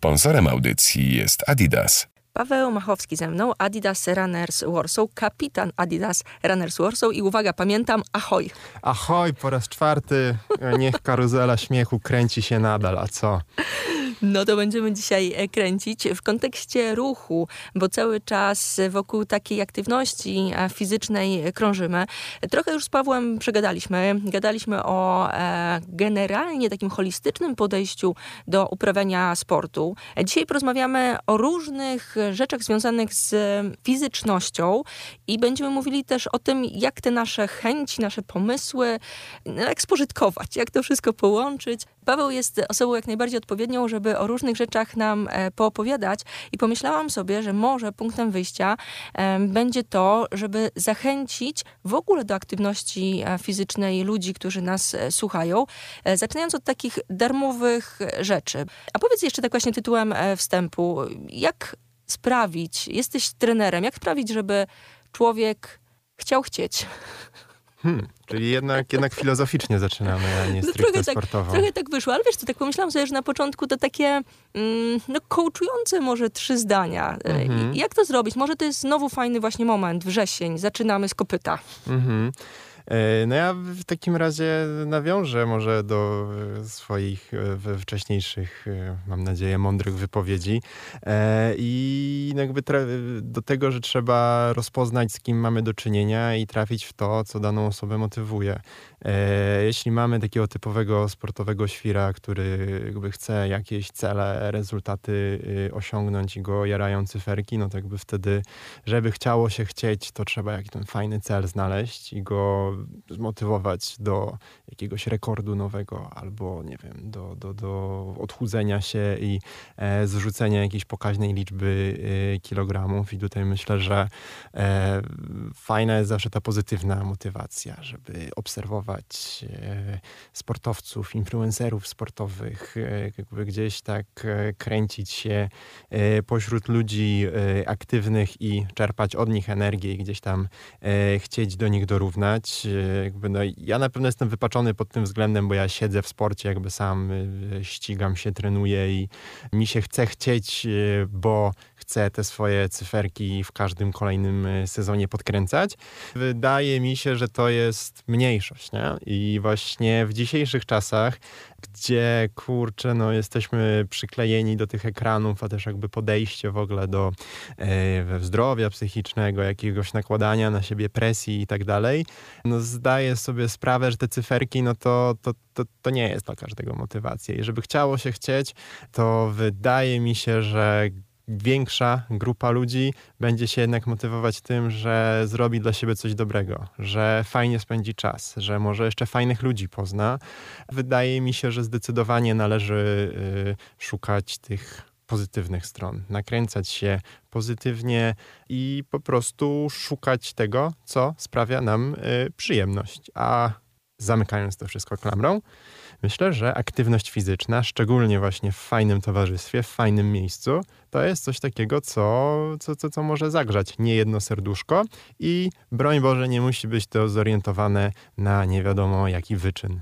Sponsorem audycji jest Adidas. Paweł Machowski ze mną, Adidas Runners Warsaw, kapitan Adidas Runners Warsaw i uwaga, pamiętam, ahoj. Ahoj, po raz czwarty, niech karuzela śmiechu kręci się nadal, a co? No to będziemy dzisiaj e, kręcić w kontekście ruchu, bo cały czas wokół takiej aktywności fizycznej krążymy. Trochę już z Pawłem przegadaliśmy. Gadaliśmy o e, generalnie takim holistycznym podejściu do uprawiania sportu. Dzisiaj porozmawiamy o różnych rzeczach związanych z fizycznością i będziemy mówili też o tym, jak te nasze chęci, nasze pomysły, no, jak spożytkować, jak to wszystko połączyć. Paweł jest osobą jak najbardziej odpowiednią, żeby o różnych rzeczach nam e, poopowiadać i pomyślałam sobie, że może punktem wyjścia będzie to, żeby zachęcić w ogóle do aktywności e, fizycznej ludzi, którzy nas e, słuchają, zaczynając od takich darmowych rzeczy. A powiedz jeszcze tak właśnie tytułem wstępu, jak sprawić, jesteś trenerem, jak sprawić, żeby człowiek chciał chcieć? Hmm, czyli jednak, jednak filozoficznie zaczynamy, a nie no stricte trochę tak, sportowo. Trochę tak wyszło, ale wiesz co, tak pomyślałam sobie, że na początku to takie mm, no coachujące może trzy zdania. Mhm. Jak to zrobić? Może to jest znowu fajny właśnie moment, wrzesień, zaczynamy z kopyta. Mhm. E, no ja w takim razie nawiążę może do e, swoich e, wcześniejszych, mam nadzieję, mądrych wypowiedzi i jakby do tego, że trzeba rozpoznać, z kim mamy do czynienia i trafić w to, co daną osobę motywuje. Jeśli mamy takiego typowego sportowego świra, który jakby chce jakieś cele, rezultaty osiągnąć i go jarają cyferki, no to jakby wtedy, żeby chciało się chcieć, to trzeba jakiś ten fajny cel znaleźć i go zmotywować do jakiegoś rekordu nowego albo, nie wiem, do, do, do odchudzenia się i e, zrzucenia jakiejś pokaźnej liczby e, kilogramów. I tutaj myślę, że e, fajna jest zawsze ta pozytywna motywacja, żeby obserwować e, sportowców, influencerów sportowych, e, jakby gdzieś tak e, kręcić się pośród ludzi aktywnych i czerpać od nich energię i gdzieś tam chcieć do nich dorównać jakby no, ja na pewno jestem wypaczony pod tym względem, bo ja siedzę w sporcie, jakby sam y, ścigam się, trenuję i mi się chce chcieć, y, bo chcę te swoje cyferki w każdym kolejnym y, sezonie podkręcać. Wydaje mi się, że to jest mniejszość, nie? I właśnie w dzisiejszych czasach, gdzie kurczę, no jesteśmy przyklejeni do tych ekranów, a też jakby podejście w ogóle do e, zdrowia psychicznego, jakiegoś nakładania na siebie presji i tak dalej, no zdaję sobie sprawę, że te cyferki, no to, to, to, to nie jest dla każdego motywacja. I żeby chciało się chcieć, to wydaje mi się, że większa grupa ludzi będzie się jednak motywować tym, że zrobi dla siebie coś dobrego, że fajnie spędzi czas, że może jeszcze fajnych ludzi pozna. Wydaje mi się, że zdecydowanie należy y, szukać tych pozytywnych stron, nakręcać się pozytywnie i po prostu szukać tego, co sprawia nam y, przyjemność. A zamykając to wszystko klamrą, myślę, że aktywność fizyczna, szczególnie właśnie w fajnym towarzystwie, w fajnym miejscu, to jest coś takiego, co, co, co, co może zagrzać niejedno serduszko i broń Boże nie musi być to zorientowane na nie wiadomo jaki wyczyn.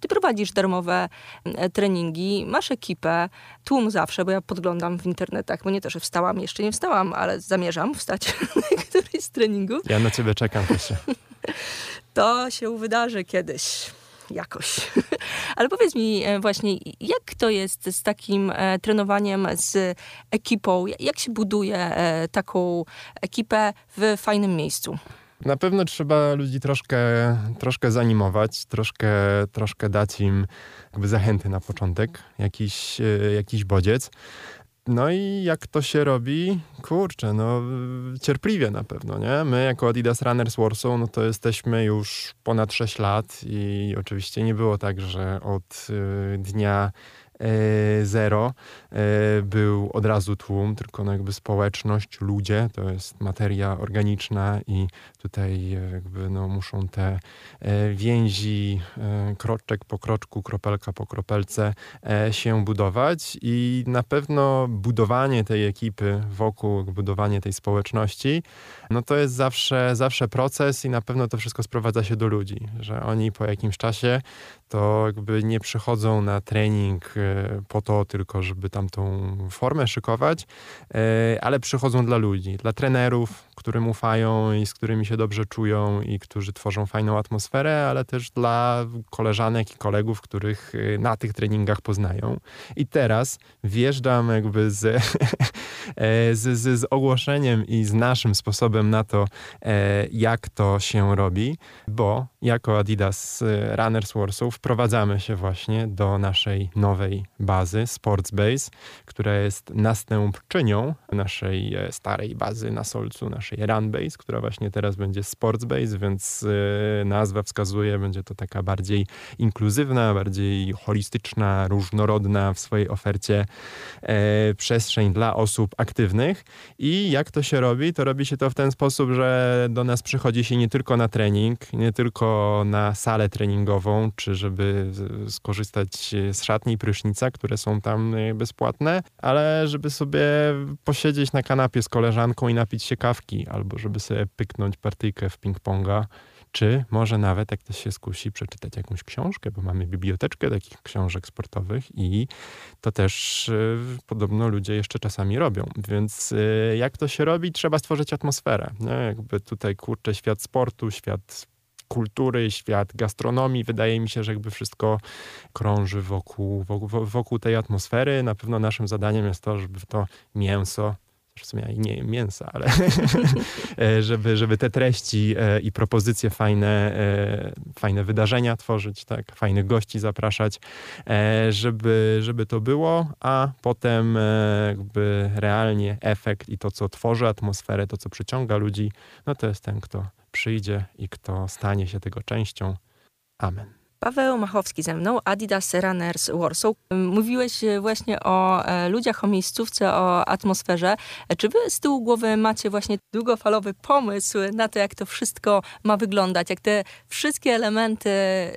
Ty prowadzisz darmowe e, treningi, masz ekipę, tłum zawsze, bo ja podglądam w internetach, bo nie to, że wstałam, jeszcze nie wstałam, ale zamierzam wstać na któryś z treningów. Ja na ciebie czekam, proszę. To się wydarzy kiedyś jakoś. Ale powiedz mi e, właśnie, jak to jest z takim e, trenowaniem z ekipą? Jak się buduje e, taką ekipę w fajnym miejscu? Na pewno trzeba ludzi troszkę, troszkę zanimować, troszkę, troszkę dać im jakby zachęty na początek, jakiś, jakiś bodziec. No i jak to się robi? Kurczę, no cierpliwie na pewno, nie? My jako Adidas Runners Warsaw, no to jesteśmy już ponad 6 lat i oczywiście nie było tak, że od y, dnia zero. E, był od razu tłum, tylko no jakby społeczność, ludzie, to jest materia organiczna i tutaj e, jakby no muszą te więzi kroczek po kroczku, kropelka po kropelce się budować i na pewno budowanie tej ekipy wokół, budowanie tej społeczności, no to jest zawsze, zawsze proces i na pewno to wszystko sprowadza się do ludzi, że oni po jakimś czasie to jakby nie przychodzą na trening po to tylko, żeby tam tą formę szykować, ale przychodzą dla ludzi, dla trenerów, którym ufają i z którymi się dobrze czują i którzy tworzą fajną atmosferę, ale też dla koleżanek i kolegów, których na tych treningach poznają. I teraz wjeżdżam jakby z, z, z, z ogłoszeniem i z naszym sposobem na to, jak to się robi, bo jako Adidas Runners Warsaw wprowadzamy się właśnie do naszej nowej bazy Sportsbase, która jest następczynią naszej e, starej bazy na Solcu, naszej Runbase, która właśnie teraz będzie Sportsbase, więc e, nazwa wskazuje, będzie to taka bardziej inkluzywna, bardziej holistyczna, różnorodna w swojej ofercie e, przestrzeń dla osób aktywnych. I jak to się robi? To robi się to w ten sposób, że do nas przychodzi się nie tylko na trening, nie tylko na salę treningową, czy żeby skorzystać z szatni i prysznica, które są tam e, bezpłatne, ale żeby sobie posiedzieć na kanapie z koleżanką i napić się kawki, albo żeby sobie pyknąć partyjkę w ping-ponga, czy może nawet, jak ktoś się skusi, przeczytać jakąś książkę, bo mamy biblioteczkę takich książek sportowych i to też y, podobno ludzie jeszcze czasami robią. Więc y, jak to się robi? Trzeba stworzyć atmosferę. Nie? Jakby tutaj kurczę świat sportu, świat kultury, świat gastronomii. Wydaje mi się, że jakby wszystko krąży wokół, wokół, wokół tej atmosfery. Na pewno naszym zadaniem jest to, żeby to mięso w sumie ja nie jem mięsa, ale e, żeby, żeby te treści e, i propozycje fajne, e, fajne wydarzenia tworzyć, tak, fajnych gości zapraszać, żeby, żeby to było, a potem jakby realnie efekt i to, co tworzy atmosferę, to, co przyciąga ludzi, no to jest ten, kto przyjdzie i kto stanie się tego częścią. Amen. Paweł Machowski ze mną, Adidas Runners Warsaw. Mówiłeś e, właśnie o e, ludziach, o miejscówce, o atmosferze. E, czy wy z tyłu głowy macie właśnie długofalowy pomysł na to, jak to wszystko ma wyglądać? Jak te wszystkie elementy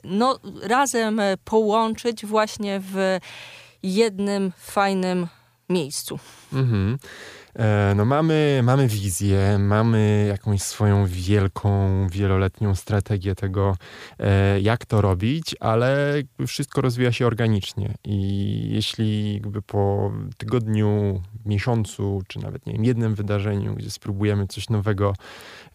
no, razem połączyć właśnie w jednym fajnym miejscu? Mhm. E, no mamy, mamy wizję, mamy jakąś swoją wielką, wieloletnią strategię tego, e, jak to robić, ale wszystko rozwija się organicznie. I jeśli po tygodniu, miesiącu, czy nawet nie wiem, jednym wydarzeniu, gdzie spróbujemy coś nowego,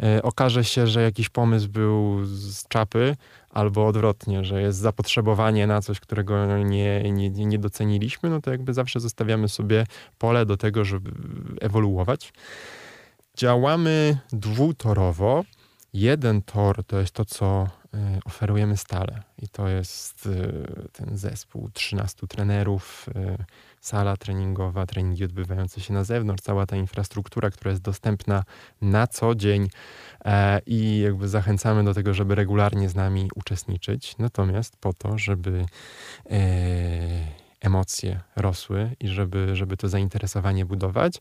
e, okaże się, że jakiś pomysł był z czapy, albo odwrotnie, że jest zapotrzebowanie na coś, którego nie, nie, nie doceniliśmy, no to jakby zawsze zostawiamy sobie pole do tego, żeby ewoluować. Działamy dwutorowo. Jeden tor to jest to, co e, oferujemy stale i to jest e, ten zespół 13 trenerów, e, sala treningowa, treningi odbywające się na zewnątrz, cała ta infrastruktura, która jest dostępna na co dzień e, i jakby zachęcamy do tego, żeby regularnie z nami uczestniczyć. Natomiast po to, żeby emocje rosły i żeby, żeby to zainteresowanie budować,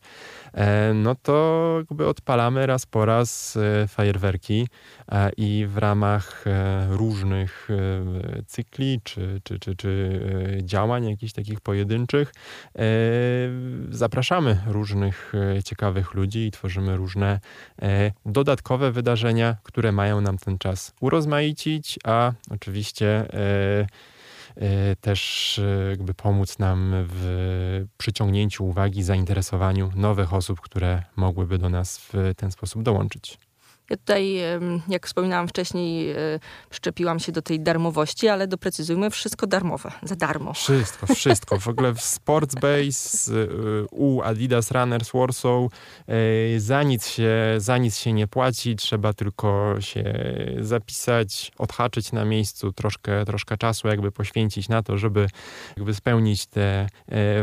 e, no to jakby odpalamy raz po raz e, fajerwerki e, i w ramach różnych cykli czy, czy, czy, czy działań jakichś takich pojedynczych zapraszamy różnych ciekawych ludzi i tworzymy różne dodatkowe wydarzenia, które mają nam ten czas urozmaicić, a oczywiście też e, jakby pomóc nam w przyciągnięciu uwagi, zainteresowaniu nowych osób, które mogłyby do nas w ten sposób dołączyć. Ja tutaj, jak wspominałam wcześniej, e, przyczepiłam się do tej darmowości, ale doprecyzujmy, wszystko darmowe, za darmo. Wszystko, wszystko. W ogóle w Sportsbase e, u Adidas Runners Warsaw e, za nic, się, za nic się nie płaci, trzeba tylko się zapisać, odhaczyć na miejscu, troszkę, troszkę czasu jakby poświęcić na to, żeby jakby spełnić te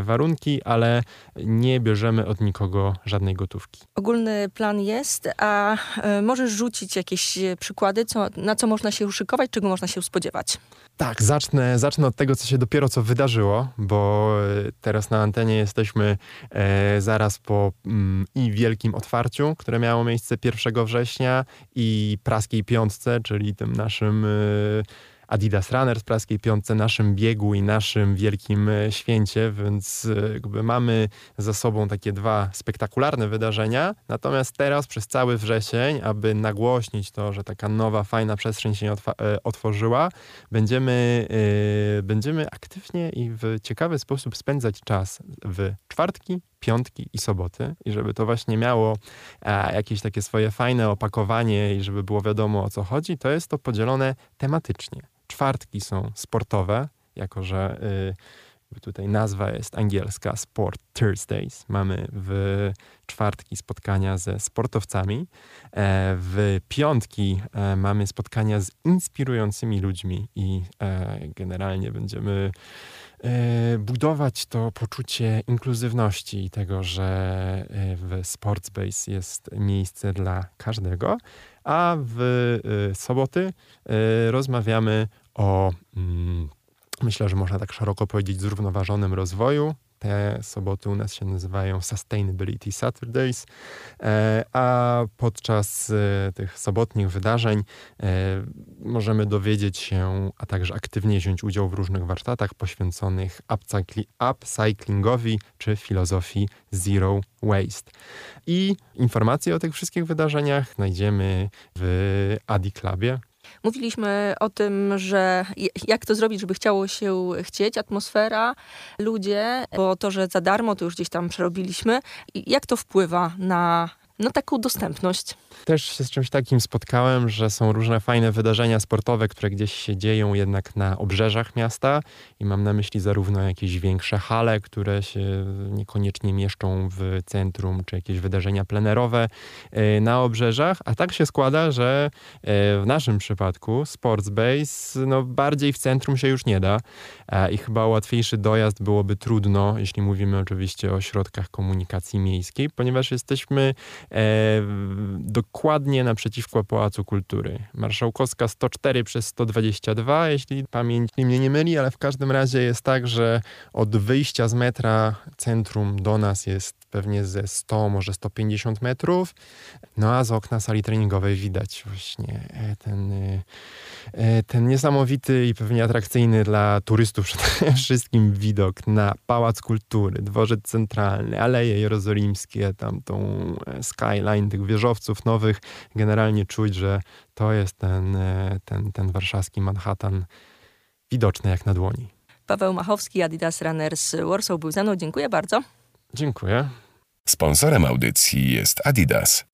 warunki, ale nie bierzemy od nikogo żadnej gotówki. Ogólny plan jest, a może możesz rzucić jakieś e, przykłady, co, na co można się uszykować, czego można się spodziewać? Tak, zacznę, zacznę od tego, co się dopiero co wydarzyło, bo e, teraz na antenie jesteśmy e, zaraz po mm, i wielkim otwarciu, które miało miejsce 1 września i praskiej piątce, czyli tym naszym e, Adidas Runners Praskiej Piątce, naszym biegu i naszym wielkim e, święcie, więc e, jakby mamy za sobą takie dwa spektakularne wydarzenia. Natomiast teraz przez cały wrzesień, aby nagłośnić to, że taka nowa, fajna przestrzeń się otworzyła, będziemy, będziemy aktywnie i w ciekawy sposób spędzać czas w czwartki, piątki i soboty i żeby to właśnie miało e, jakieś takie swoje fajne opakowanie i żeby było wiadomo o co chodzi, to jest to podzielone tematycznie. Czwartki są sportowe, jako że y, tutaj nazwa jest angielska Sport Thursdays. Mamy w czwartki spotkania ze sportowcami. E, w piątki e, mamy spotkania z inspirującymi ludźmi i generalnie będziemy budować to poczucie inkluzywności i tego, że e, w Sportsbase jest miejsce dla każdego, a w e, soboty rozmawiamy o, mm, myślę, że można tak szeroko powiedzieć, zrównoważonym rozwoju, te soboty u nas się nazywają Sustainability Saturdays, e, a podczas e, tych sobotnich wydarzeń e, możemy dowiedzieć się, a także aktywnie wziąć udział w różnych warsztatach poświęconych upcyclingowi czy filozofii Zero Waste. I informacje o tych wszystkich wydarzeniach znajdziemy w Adi Clubie, Mówiliśmy o tym, że jak to zrobić, żeby chciało się chcieć, atmosfera, ludzie, bo to, że za darmo, to już gdzieś tam przerobiliśmy. Jak to wpływa na no, taką dostępność. Też się z czymś takim spotkałem, że są różne fajne wydarzenia sportowe, które gdzieś się dzieją jednak na obrzeżach miasta i mam na myśli zarówno jakieś większe hale, które się niekoniecznie mieszczą w centrum, czy jakieś wydarzenia plenerowe e, na obrzeżach, a tak się składa, że e, w naszym przypadku Sports Base no, bardziej w centrum się już nie da i chyba łatwiejszy dojazd byłoby trudno, jeśli mówimy oczywiście o środkach komunikacji miejskiej, ponieważ jesteśmy dokładnie naprzeciwko Pałacu Kultury. Marszałkowska 104 przez 122, jeśli pamięć mnie nie myli, ale w każdym razie jest tak, że od wyjścia z metra centrum do nas jest pewnie ze 100, może 150 metrów. No a z okna sali treningowej widać właśnie e, ten, e, e, ten niesamowity i pewnie atrakcyjny dla turystów przede wszystkim widok na Pałac Kultury, Dworzec Centralny, Aleje Jerozolimskie, tam tą skyline tych wieżowców nowych. Generalnie czuć, że to jest ten, ten, ten warszawski Manhattan widoczny jak na dłoni. Paweł Machowski, Adidas Runners Warsaw był ze mną. Dziękuję bardzo. Dziękuję. Sponsorem audycji jest Adidas.